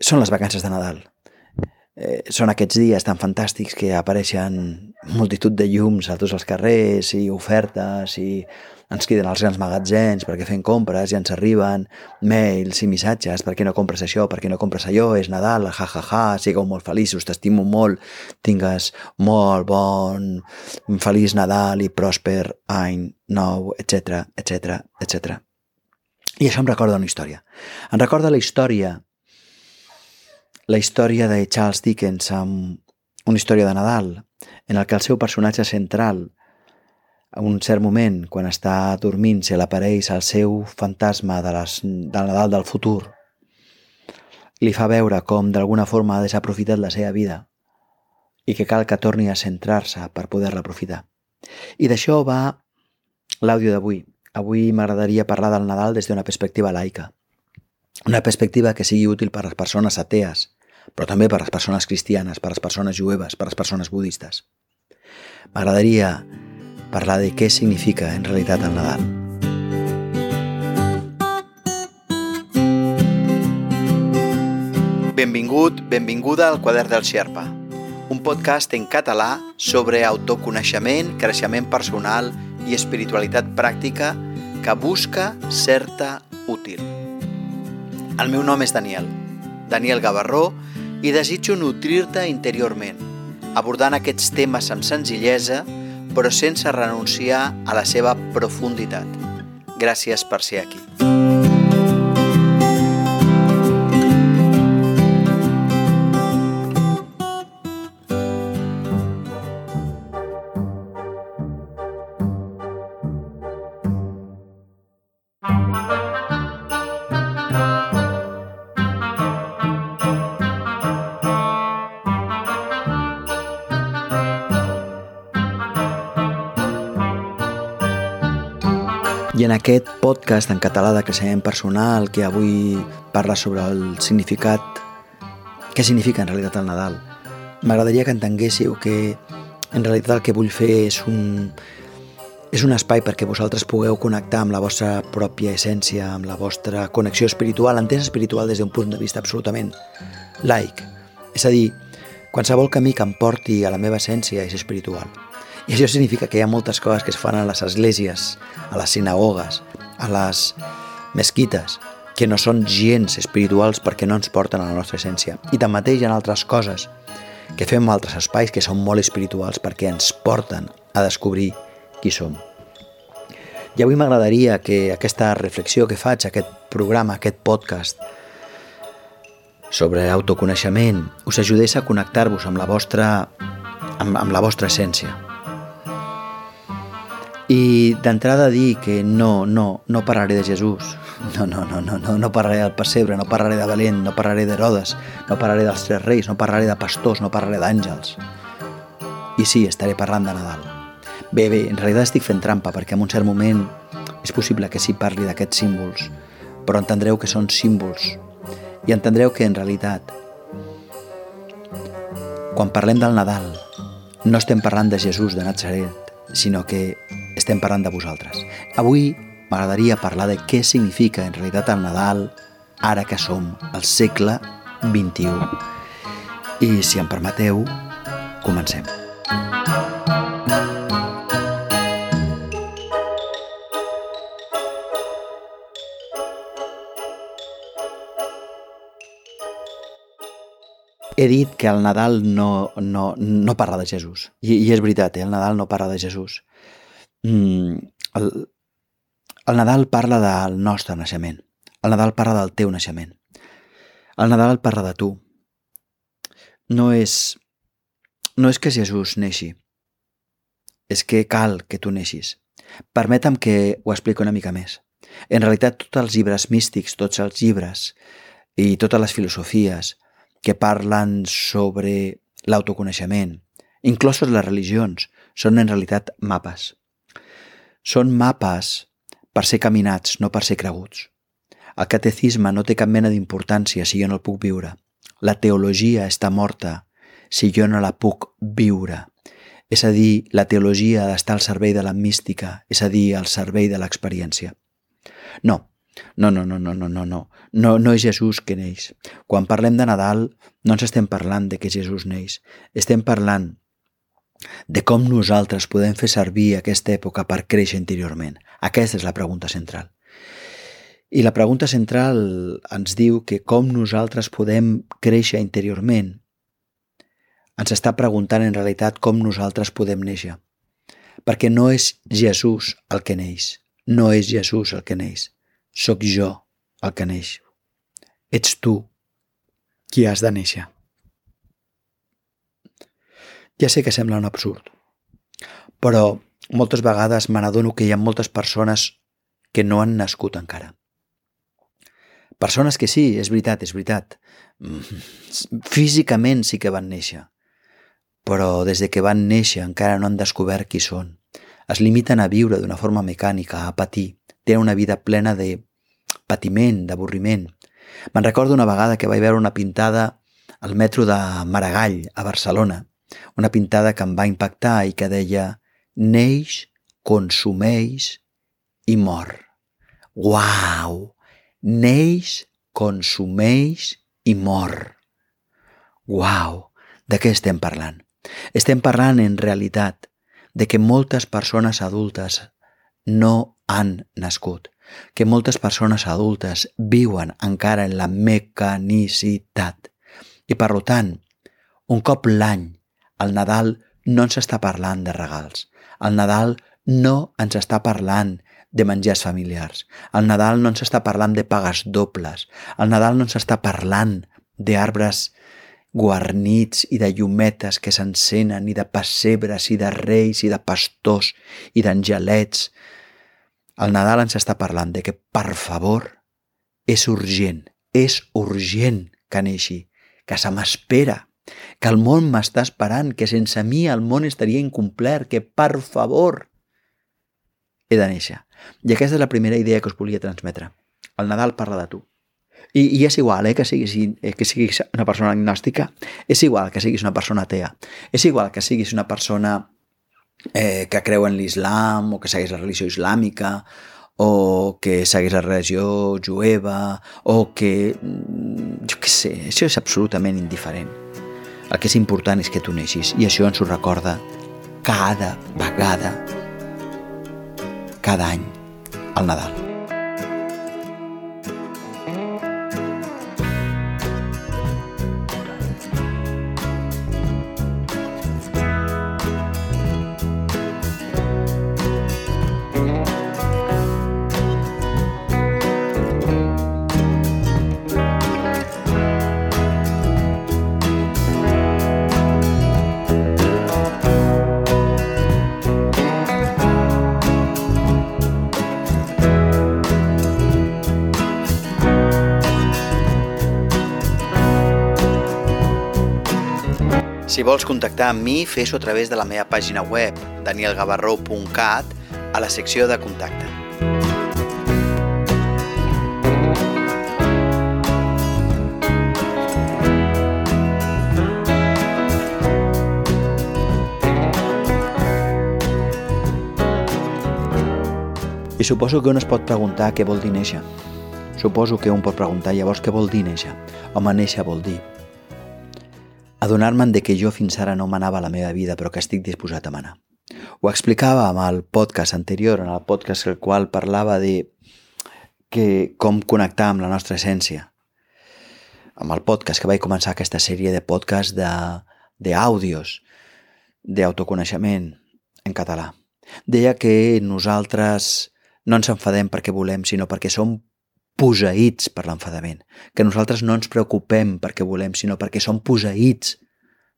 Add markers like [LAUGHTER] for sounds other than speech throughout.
són les vacances de Nadal. Eh, són aquests dies tan fantàstics que apareixen multitud de llums a tots els carrers i ofertes i ens criden als grans magatzems perquè fem compres i ens arriben mails i missatges per què no compres això, per què no compres allò, és Nadal, ja, ja, ja, sigueu molt feliços, t'estimo molt, tingues molt bon, feliç Nadal i pròsper any nou, etc etc etc. I això em recorda una història. Em recorda la història la història de Charles Dickens amb una història de Nadal, en el que el seu personatge central, a un cert moment, quan està dormint, se l'apareix el seu fantasma de les, del Nadal del futur, li fa veure com d'alguna forma ha desaprofitat la seva vida i que cal que torni a centrar-se per poder-la aprofitar. I d'això va l'àudio d'avui. Avui m'agradaria parlar del Nadal des d'una perspectiva laica. Una perspectiva que sigui útil per a les persones atees, però també per les persones cristianes, per les persones jueves, per les persones budistes. M'agradaria parlar de què significa en realitat el Nadal. Benvingut, benvinguda al Quadern del Xerpa, un podcast en català sobre autoconeixement, creixement personal i espiritualitat pràctica que busca certa útil. El meu nom és Daniel, Daniel Gavarró, i desitjo nutrir-te interiorment, abordant aquests temes amb senzillesa, però sense renunciar a la seva profunditat. Gràcies per ser aquí. En aquest podcast en català de creixement personal que avui parla sobre el significat, què significa en realitat el Nadal, m'agradaria que entenguéssiu que en realitat el que vull fer és un, és un espai perquè vosaltres pugueu connectar amb la vostra pròpia essència, amb la vostra connexió espiritual, entès espiritual des d'un punt de vista absolutament laic. És a dir, qualsevol camí que em porti a la meva essència és espiritual. I això significa que hi ha moltes coses que es fan a les esglésies, a les sinagogues, a les mesquites, que no són gens espirituals perquè no ens porten a la nostra essència. I tanmateix hi ha altres coses que fem altres espais que són molt espirituals perquè ens porten a descobrir qui som. I avui m'agradaria que aquesta reflexió que faig, aquest programa, aquest podcast sobre autoconeixement, us ajudés a connectar-vos amb la vostra amb, amb la vostra essència, i d'entrada dir que no, no, no parlaré de Jesús, no, no, no, no, no, no parlaré del pessebre, no parlaré de Valent, no parlaré d'Herodes, no parlaré dels tres reis, no parlaré de pastors, no parlaré d'àngels. I sí, estaré parlant de Nadal. Bé, bé, en realitat estic fent trampa perquè en un cert moment és possible que sí parli d'aquests símbols, però entendreu que són símbols i entendreu que en realitat quan parlem del Nadal no estem parlant de Jesús de Nazaret, sinó que estem parlant de vosaltres. Avui m'agradaria parlar de què significa en realitat el Nadal ara que som al segle XXI. I si em permeteu, comencem. he dit que el Nadal no, no, no parla de Jesús. I, I és veritat, eh? el Nadal no parla de Jesús. Mm, el, el Nadal parla del nostre naixement. El Nadal parla del teu naixement. El Nadal parla de tu. No és, no és que Jesús neixi, és que cal que tu neixis. Permeta'm que ho expliqui una mica més. En realitat, tots els llibres místics, tots els llibres i totes les filosofies que parlen sobre l'autoconeixement, inclosos les religions, són en realitat mapes. Són mapes per ser caminats, no per ser creguts. El catecisme no té cap mena d'importància si jo no el puc viure. La teologia està morta si jo no la puc viure. És a dir, la teologia ha d'estar al servei de la mística, és a dir, al servei de l'experiència. No, No, no, no, no, no, no, no. No, no és Jesús que neix. Quan parlem de Nadal, no ens estem parlant de que Jesús neix. Estem parlant de com nosaltres podem fer servir aquesta època per créixer interiorment. Aquesta és la pregunta central. I la pregunta central ens diu que com nosaltres podem créixer interiorment ens està preguntant en realitat com nosaltres podem néixer. Perquè no és Jesús el que neix, no és Jesús el que neix, sóc jo el que neix. Ets tu qui has de néixer. Ja sé que sembla un absurd, però moltes vegades me n'adono que hi ha moltes persones que no han nascut encara. Persones que sí, és veritat, és veritat. Mm, físicament sí que van néixer, però des de que van néixer encara no han descobert qui són. Es limiten a viure d'una forma mecànica, a patir. Tenen una vida plena de patiment, d'avorriment. Me'n recordo una vegada que vaig veure una pintada al metro de Maragall, a Barcelona, una pintada que em va impactar i que deia neix, consumeix i mor. Uau! Neix, consumeix i mor. Uau! De què estem parlant? Estem parlant en realitat de que moltes persones adultes no han nascut, que moltes persones adultes viuen encara en la mecanicitat. I per tant, un cop l'any el Nadal no ens està parlant de regals. El Nadal no ens està parlant de menjars familiars. El Nadal no ens està parlant de pagues dobles. El Nadal no ens està parlant d'arbres guarnits i de llumetes que s'encenen i de pessebres i de reis i de pastors i d'angelets. El Nadal ens està parlant de que, per favor, és urgent, és urgent que neixi, que se m'espera, que el món m'està esperant, que sense mi el món estaria incomplert, que per favor he de néixer. I aquesta és la primera idea que us volia transmetre. El Nadal parla de tu. I, i és igual eh, que, siguis, eh, que siguis una persona agnòstica, és igual que siguis una persona atea, és igual que siguis una persona eh, que creu en l'islam o que segueix la religió islàmica o que segueix la religió jueva o que... Mm, jo què sé, això és absolutament indiferent. El que és important és que tu neixis i això ens ho recorda cada vegada, cada any, al Nadal. Si vols contactar amb mi, fes-ho a través de la meva pàgina web, danielgavarró.cat, a la secció de contacte. I suposo que un es pot preguntar què vol dir néixer. Suposo que un pot preguntar llavors què vol dir néixer. Home, néixer vol dir adonar-me'n de que jo fins ara no manava la meva vida, però que estic disposat a manar. Ho explicava amb el podcast anterior, en el podcast el qual parlava de que com connectar amb la nostra essència. Amb el podcast que vaig començar aquesta sèrie de podcast d'àudios, d'autoconeixement en català. Deia que nosaltres no ens enfadem perquè volem, sinó perquè som poseïts per l'enfadament, que nosaltres no ens preocupem perquè volem, sinó perquè som poseïts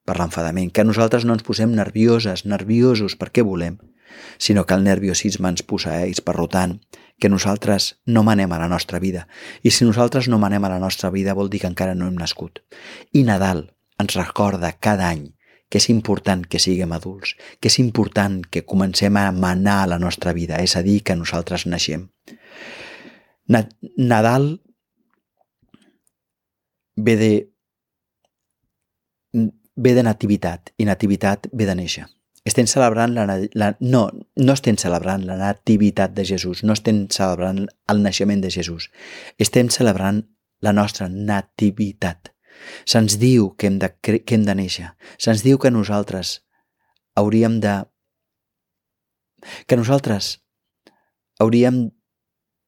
per l'enfadament, que nosaltres no ens posem nervioses, nerviosos perquè volem, sinó que el nerviosisme ens posseeix, per tant, que nosaltres no manem a la nostra vida. I si nosaltres no manem a la nostra vida vol dir que encara no hem nascut. I Nadal ens recorda cada any que és important que siguem adults, que és important que comencem a manar a la nostra vida, és a dir, que nosaltres naixem. Nadal ve de, ve de nativitat i nativitat ve de néixer. estem celebrant la, la, no, no estem celebrant la nativitat de Jesús, no estem celebrant el naixement de Jesús, estem celebrant la nostra nativitat. Se'ns diu que hem, de, que hem de néixer, se'ns diu que nosaltres hauríem de... que nosaltres hauríem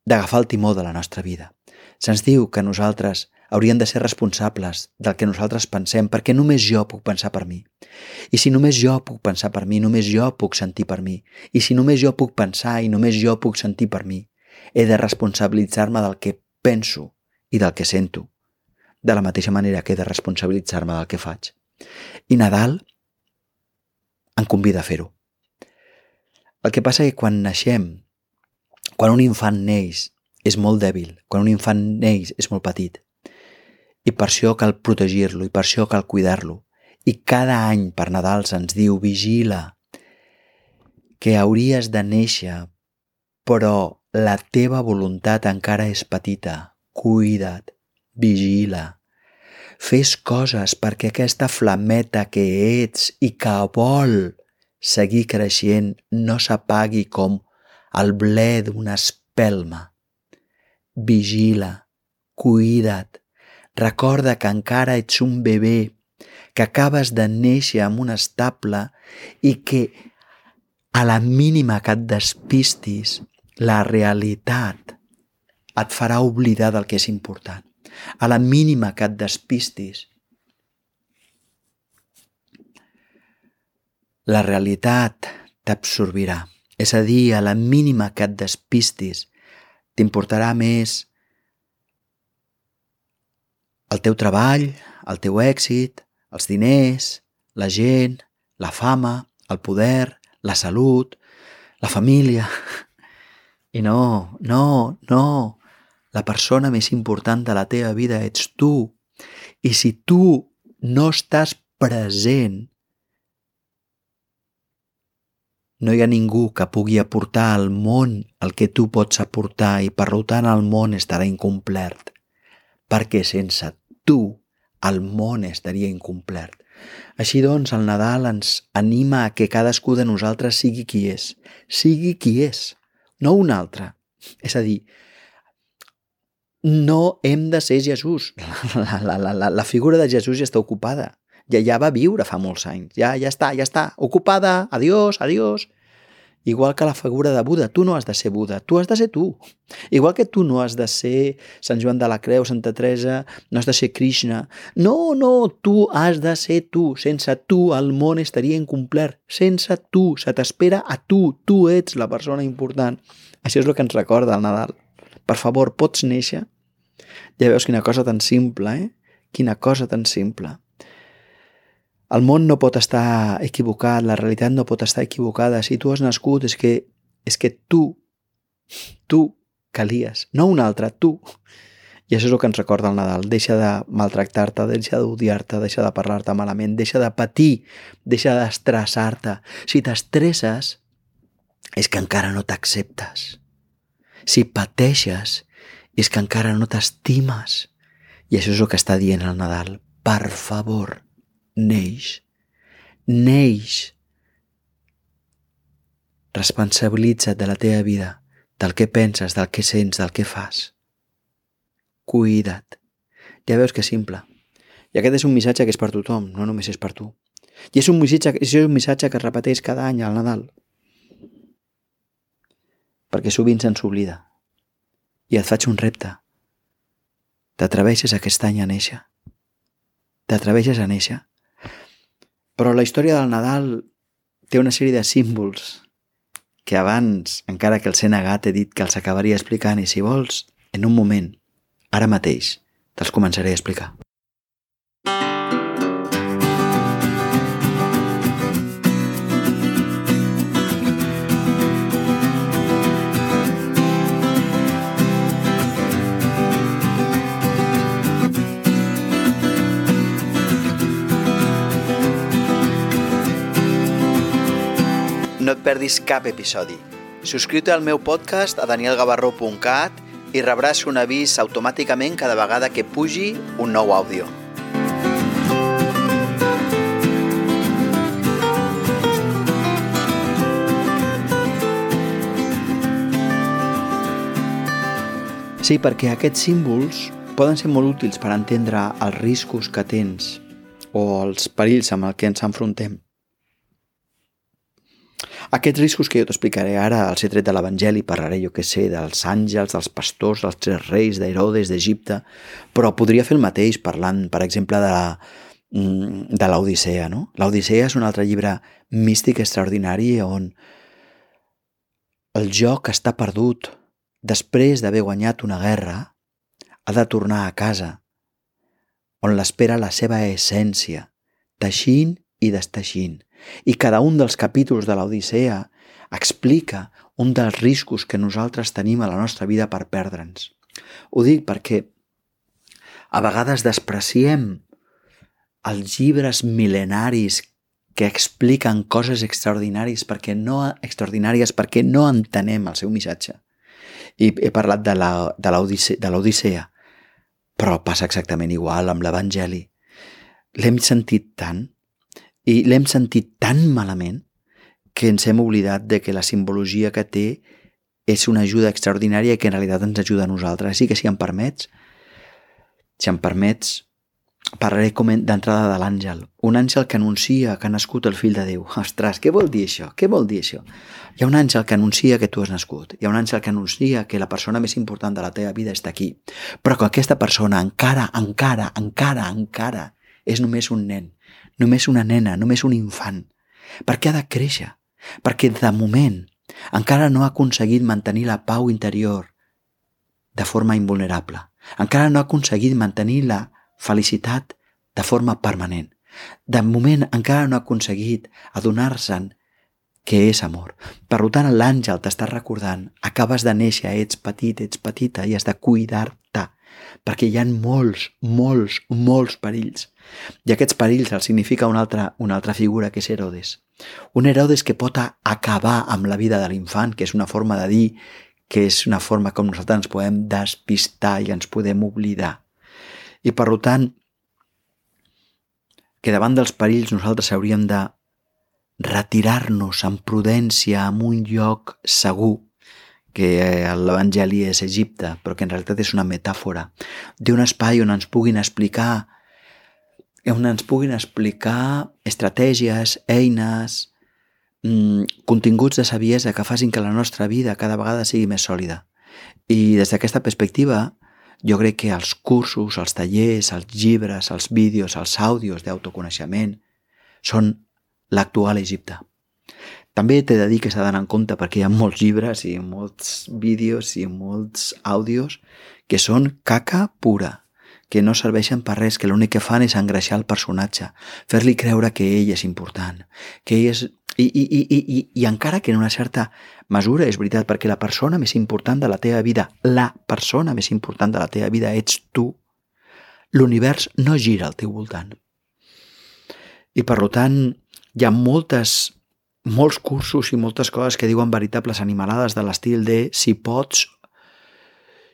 d'agafar el timó de la nostra vida. Se'ns diu que nosaltres haurien de ser responsables del que nosaltres pensem perquè només jo puc pensar per mi. I si només jo puc pensar per mi, només jo puc sentir per mi. I si només jo puc pensar i només jo puc sentir per mi, he de responsabilitzar-me del que penso i del que sento, de la mateixa manera que he de responsabilitzar-me del que faig. I Nadal em convida a fer-ho. El que passa és que quan naixem, quan un infant neix, és molt dèbil, quan un infant neix és molt petit, i per això cal protegir-lo, i per això cal cuidar-lo. I cada any per Nadal se'ns diu vigila, que hauries de néixer, però la teva voluntat encara és petita. Cuida't, vigila. Fes coses perquè aquesta flameta que ets i que vol seguir creixent no s'apagui com el ble d'una espelma. Vigila, cuida't, Recorda que encara ets un bebè, que acabes de néixer en un estable i que a la mínima que et despistis, la realitat et farà oblidar del que és important. A la mínima que et despistis, la realitat t'absorbirà. És a dir, a la mínima que et despistis, t'importarà més el teu treball, el teu èxit, els diners, la gent, la fama, el poder, la salut, la família. I no, no, no. La persona més important de la teva vida ets tu. I si tu no estàs present, no hi ha ningú que pugui aportar al món el que tu pots aportar i per tant el món estarà incomplert perquè sense tu el món estaria incomplert. Així doncs, el Nadal ens anima a que cadascú de nosaltres sigui qui és. Sigui qui és, no un altre. És a dir, no hem de ser Jesús. [LAUGHS] La, la, la, la, la figura de Jesús ja està ocupada. Ja, ja va viure fa molts anys. Ja, ja està, ja està. Ocupada. Adiós, adiós. Igual que la figura de Buda, tu no has de ser Buda, tu has de ser tu. Igual que tu no has de ser Sant Joan de la Creu, Santa Teresa, no has de ser Krishna. No, no, tu has de ser tu. Sense tu el món estaria incomplert. Sense tu, se t'espera a tu. Tu ets la persona important. Això és el que ens recorda el Nadal. Per favor, pots néixer? Ja veus quina cosa tan simple, eh? Quina cosa tan simple. El món no pot estar equivocat, la realitat no pot estar equivocada. Si tu has nascut és que, és que tu, tu calies, no un altre, tu. I això és el que ens recorda el Nadal. Deixa de maltractar-te, deixa d'odiar-te, deixa de parlar-te malament, deixa de patir, deixa d'estressar-te. Si t'estresses, és que encara no t'acceptes. Si pateixes, és que encara no t'estimes. I això és el que està dient el Nadal. Per favor, neix. Neix. Responsabilitza't de la teva vida, del que penses, del que sents, del que fas. Cuida't. Ja veus que és simple. I aquest és un missatge que és per tothom, no només és per tu. I és un missatge, és un missatge que es repeteix cada any al Nadal. Perquè sovint se'ns oblida. I et faig un repte. T'atreveixes aquest any a néixer? T'atreveixes a néixer? Però la història del Nadal té una sèrie de símbols que abans, encara que els he negat, he dit que els acabaria explicant i si vols, en un moment, ara mateix, te'ls començaré a explicar. perdis cap episodi. Subscriu-te al meu podcast a danielgavarró.cat i rebràs un avís automàticament cada vegada que pugi un nou àudio. Sí, perquè aquests símbols poden ser molt útils per entendre els riscos que tens o els perills amb el que ens enfrontem. Aquests riscos que jo t'explicaré ara els he tret de l'Evangeli, parlaré, jo que sé, dels àngels, dels pastors, dels tres reis, d'Herodes, d'Egipte, però podria fer el mateix parlant, per exemple, de mm, de l'Odissea, no? L'Odissea és un altre llibre místic extraordinari on el joc està perdut després d'haver guanyat una guerra, ha de tornar a casa, on l'espera la seva essència, teixint i desteixint. I cada un dels capítols de l'Odissea explica un dels riscos que nosaltres tenim a la nostra vida per perdre'ns. Ho dic perquè a vegades despreciem els llibres mil·lenaris que expliquen coses extraordinàries perquè no extraordinàries perquè no entenem el seu missatge. I he parlat de l'Odissea, però passa exactament igual amb l'Evangeli. L'hem sentit tant i l'hem sentit tan malament que ens hem oblidat de que la simbologia que té és una ajuda extraordinària que en realitat ens ajuda a nosaltres. Així que si em permets, si em permets, parlaré com d'entrada de l'àngel. Un àngel que anuncia que ha nascut el fill de Déu. Ostres, què vol dir això? Què vol dir això? Hi ha un àngel que anuncia que tu has nascut. Hi ha un àngel que anuncia que la persona més important de la teva vida està aquí. Però que aquesta persona encara, encara, encara, encara és només un nen només una nena, només un infant. Per què ha de créixer? Perquè de moment encara no ha aconseguit mantenir la pau interior de forma invulnerable. Encara no ha aconseguit mantenir la felicitat de forma permanent. De moment encara no ha aconseguit adonar-se'n que és amor. Per tant, l'àngel t'està recordant, acabes de néixer, ets petit, ets petita i has de cuidar-te perquè hi ha molts, molts, molts perills. I aquests perills els significa una altra, una altra figura que és Herodes. Un Herodes que pot acabar amb la vida de l'infant, que és una forma de dir que és una forma com nosaltres ens podem despistar i ens podem oblidar. I per tant, que davant dels perills nosaltres hauríem de retirar-nos amb prudència en un lloc segur que eh, l'Evangeli és Egipte, però que en realitat és una metàfora d'un espai on ens puguin explicar on ens puguin explicar estratègies, eines, mmm, continguts de saviesa que facin que la nostra vida cada vegada sigui més sòlida. I des d'aquesta perspectiva, jo crec que els cursos, els tallers, els llibres, els vídeos, els àudios d'autoconeixement són l'actual Egipte. També t'he de dir que s'ha d'anar en compte perquè hi ha molts llibres i molts vídeos i molts àudios que són caca pura, que no serveixen per res, que l'únic que fan és engreixar el personatge, fer-li creure que ell és important, que ell és... I, i, i, i, i, I encara que en una certa mesura és veritat, perquè la persona més important de la teva vida, la persona més important de la teva vida ets tu, l'univers no gira al teu voltant. I per tant, hi ha moltes molts cursos i moltes coses que diuen veritables animalades de l'estil de si pots,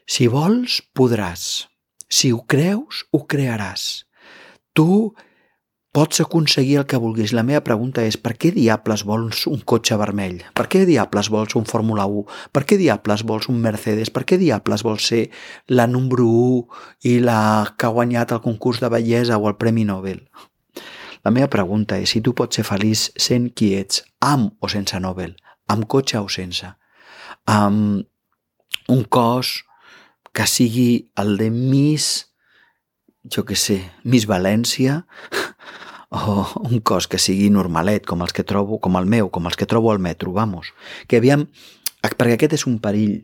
si vols, podràs. Si ho creus, ho crearàs. Tu pots aconseguir el que vulguis. La meva pregunta és per què diables vols un cotxe vermell? Per què diables vols un Fórmula 1? Per què diables vols un Mercedes? Per què diables vols ser la número 1 i la que ha guanyat el concurs de bellesa o el Premi Nobel? La meva pregunta és si tu pots ser feliç sent qui ets, amb o sense Nobel, amb cotxe o sense, amb un cos que sigui el de Miss, jo que sé, Miss València, [LAUGHS] o un cos que sigui normalet, com els que trobo, com el meu, com els que trobo al metro, vamos. Que aviam, perquè aquest és un perill,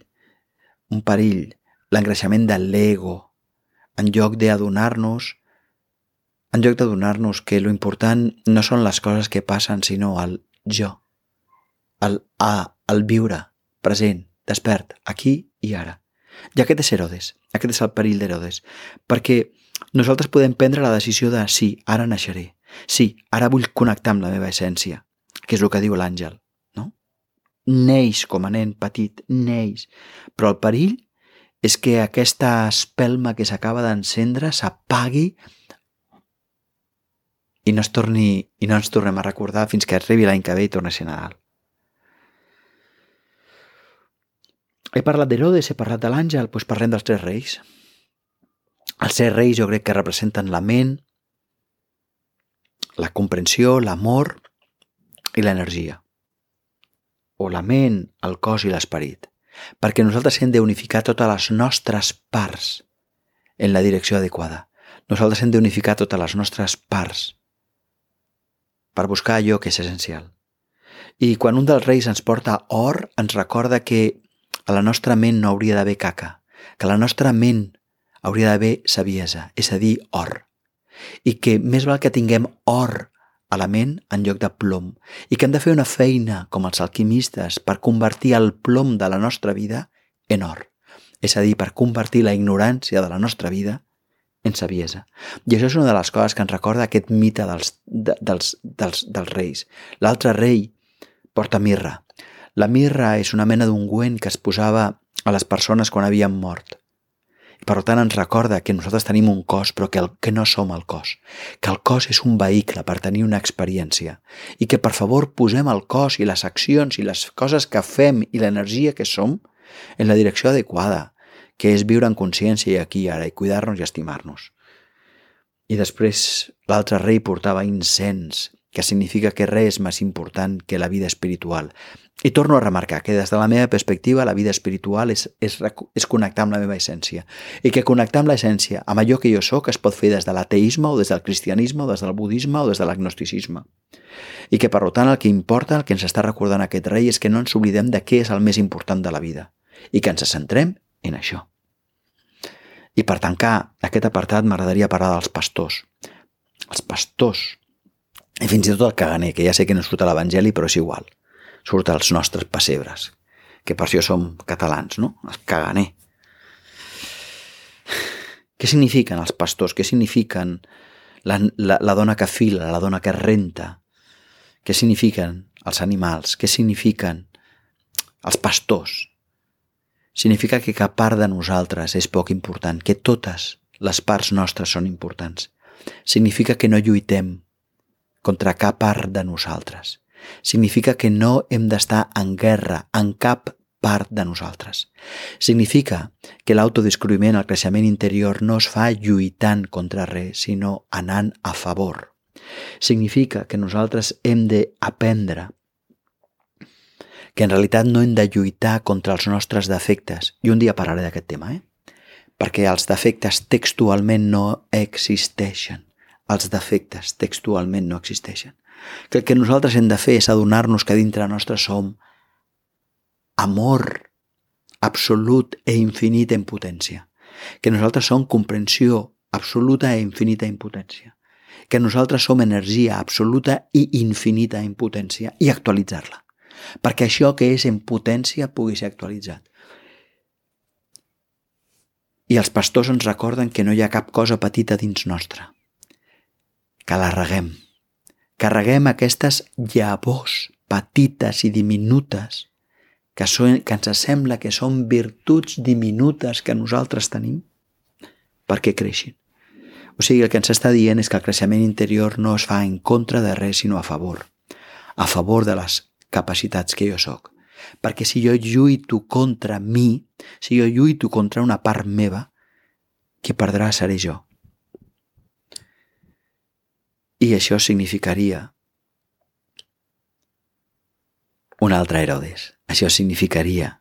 un perill, l'engreixament de l'ego, en lloc d'adonar-nos en lloc d'adonar-nos que lo important no són les coses que passen, sinó el jo, el a, el viure, present, despert, aquí i ara. I aquest és Herodes, aquest és el perill d'Herodes, perquè nosaltres podem prendre la decisió de sí, ara naixeré, sí, ara vull connectar amb la meva essència, que és el que diu l'àngel, no? Neix com a nen petit, neix, però el perill és que aquesta espelma que s'acaba d'encendre s'apagui i no, es torni, i no ens tornem a recordar fins que arribi l'any que ve i torni a ser Nadal. he parlat d'Herodes, he parlat de l'àngel, doncs parlem dels tres reis. Els tres reis jo crec que representen la ment, la comprensió, l'amor i l'energia. O la ment, el cos i l'esperit. Perquè nosaltres hem d'unificar totes les nostres parts en la direcció adequada. Nosaltres hem d'unificar totes les nostres parts per buscar allò que és essencial. I quan un dels reis ens porta or, ens recorda que a la nostra ment no hauria d'haver caca, que la nostra ment hauria d'haver saviesa, és a dir, or. I que més val que tinguem or a la ment en lloc de plom i que hem de fer una feina com els alquimistes per convertir el plom de la nostra vida en or, és a dir, per convertir la ignorància de la nostra vida en saviesa. I això és una de les coses que ens recorda aquest mite dels, de, dels, dels, dels reis. L'altre rei porta mirra. La mirra és una mena d'ungüent que es posava a les persones quan havien mort. Per tant ens recorda que nosaltres tenim un cos però que, el, que no som el cos, que el cos és un vehicle per tenir una experiència i que per favor posem el cos i les accions i les coses que fem i l'energia que som en la direcció adequada, que és viure en consciència i aquí i ara i cuidar-nos i estimar-nos. I després l'altre rei portava incens, que significa que res és més important que la vida espiritual. I torno a remarcar que des de la meva perspectiva la vida espiritual és, és, és connectar amb la meva essència i que connectar amb l'essència, amb allò que jo sóc, es pot fer des de l'ateisme o des del cristianisme o des del budisme o des de l'agnosticisme. I que per tant el que importa, el que ens està recordant aquest rei és que no ens oblidem de què és el més important de la vida i que ens centrem en això. I per tancar aquest apartat m'agradaria parlar dels pastors. Els pastors, i fins i tot el caganer, que ja sé que no surt a l'Evangeli, però és igual. Surt als nostres pessebres, que per això som catalans, no? El caganer. Què signifiquen els pastors? Què signifiquen la, la, la dona que fila, la dona que renta? Què signifiquen els animals? Què signifiquen els pastors? Significa que cap part de nosaltres és poc important, que totes les parts nostres són importants. Significa que no lluitem contra cap part de nosaltres. Significa que no hem d'estar en guerra en cap part de nosaltres. Significa que l'autodescobriment, el creixement interior, no es fa lluitant contra res, sinó anant a favor. Significa que nosaltres hem d'aprendre que en realitat no hem de lluitar contra els nostres defectes. I un dia parlaré d'aquest tema, eh? Perquè els defectes textualment no existeixen. Els defectes textualment no existeixen. Que el que nosaltres hem de fer és adonar-nos que dintre nostre som amor absolut e infinit en potència. Que nosaltres som comprensió absoluta e infinita en potència. Que nosaltres som energia absoluta i infinita en potència i actualitzar-la perquè això que és en potència pugui ser actualitzat. I els pastors ens recorden que no hi ha cap cosa petita dins nostra, que la reguem, que reguem aquestes llavors petites i diminutes que, són, que ens sembla que són virtuts diminutes que nosaltres tenim perquè creixin. O sigui, el que ens està dient és que el creixement interior no es fa en contra de res, sinó a favor. A favor de les capacitats que jo sóc. Perquè si jo lluito contra mi, si jo lluito contra una part meva, qui perdrà seré jo. I això significaria un altre Herodes. Això significaria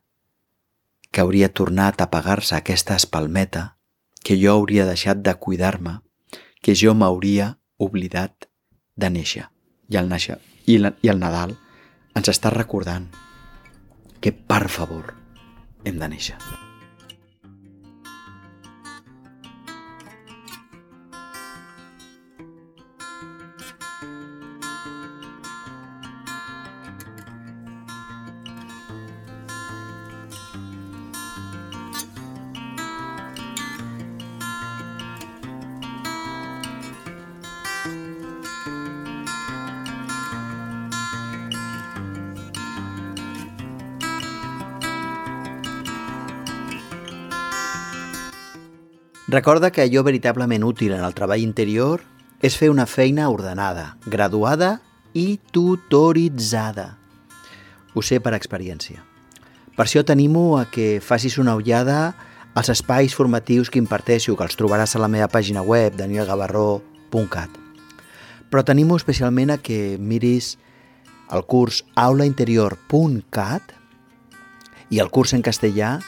que hauria tornat a pagar-se aquesta espalmeta, que jo hauria deixat de cuidar-me, que jo m'hauria oblidat de néixer. I el, néixer, i, la, i el Nadal ens està recordant que, per favor, hem de néixer. Recorda que allò veritablement útil en el treball interior és fer una feina ordenada, graduada i tutoritzada. Ho sé per experiència. Per això t'animo a que facis una ullada als espais formatius que imparteixo, que els trobaràs a la meva pàgina web, danielgavarró.cat. Però t'animo especialment a que miris el curs aulainterior.cat i el curs en castellà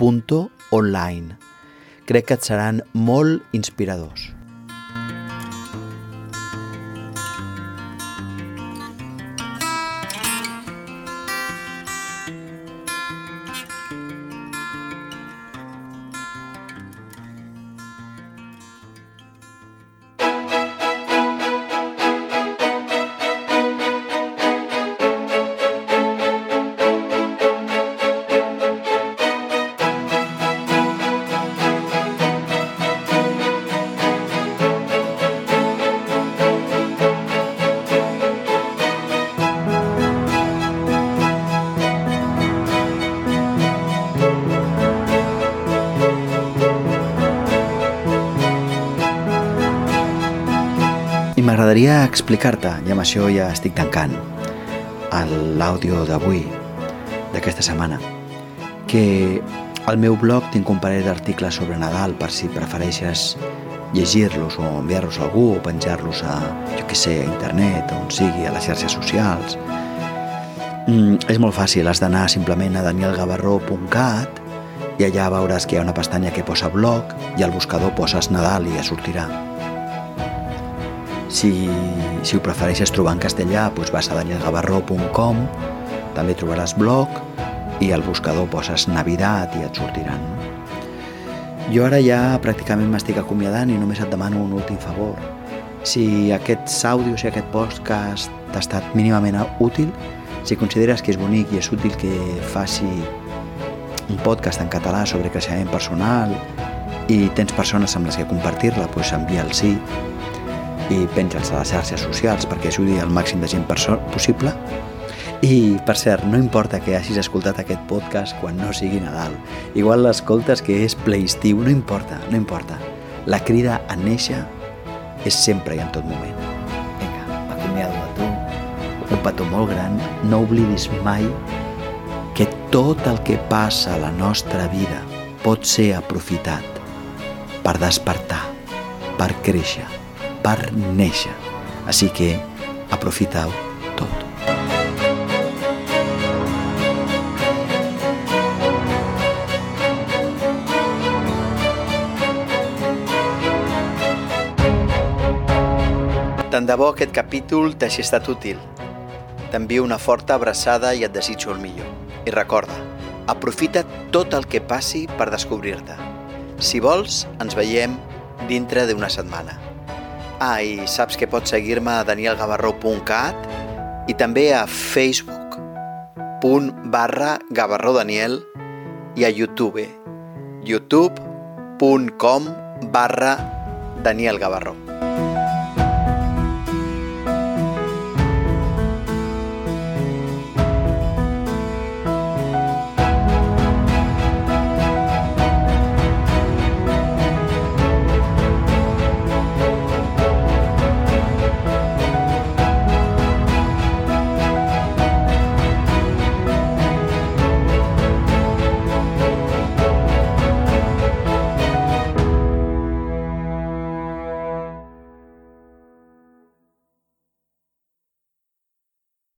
universidaddevida.online. Crec que et seran molt inspiradors. Explicar-te, i amb això ja estic tancant l'àudio d'avui, d'aquesta setmana, que al meu blog tinc un parell d'articles sobre Nadal per si prefereixes llegir-los o enviar-los a algú o penjar-los a, jo què sé, a internet, on sigui, a les xarxes socials. Mm, és molt fàcil, has d'anar simplement a danielgavarró.cat i allà veuràs que hi ha una pestanya que posa blog i al buscador poses Nadal i ja sortirà. Si, si ho prefereixes trobar en castellà, doncs vas a danielgavarró.com, també trobaràs blog i al buscador poses Navidad i et sortiran. Jo ara ja pràcticament m'estic acomiadant i només et demano un últim favor. Si aquests àudios i aquest podcast t'ha estat mínimament útil, si consideres que és bonic i és útil que faci un podcast en català sobre creixement personal i tens persones amb les que compartir-la, doncs envia'l sí i penja'ls a les xarxes socials perquè ajudi al màxim de gent possible. I, per cert, no importa que hagis escoltat aquest podcast quan no sigui Nadal. Igual l'escoltes que és ple estiu, no importa, no importa. La crida a néixer és sempre i en tot moment. Vinga, m'acomiado de tu. Un petó molt gran. No oblidis mai que tot el que passa a la nostra vida pot ser aprofitat per despertar, per créixer, per néixer. Així que aprofiteu tot. Tant de bo aquest capítol t'hagi estat útil. T'envio una forta abraçada i et desitjo el millor. I recorda, aprofita tot el que passi per descobrir-te. Si vols, ens veiem dintre d'una setmana. Ah, i saps que pots seguir-me a danielgavarró.cat i també a facebook.com barra gavarrodaniel i a youtube youtube.com barra danielgavarró.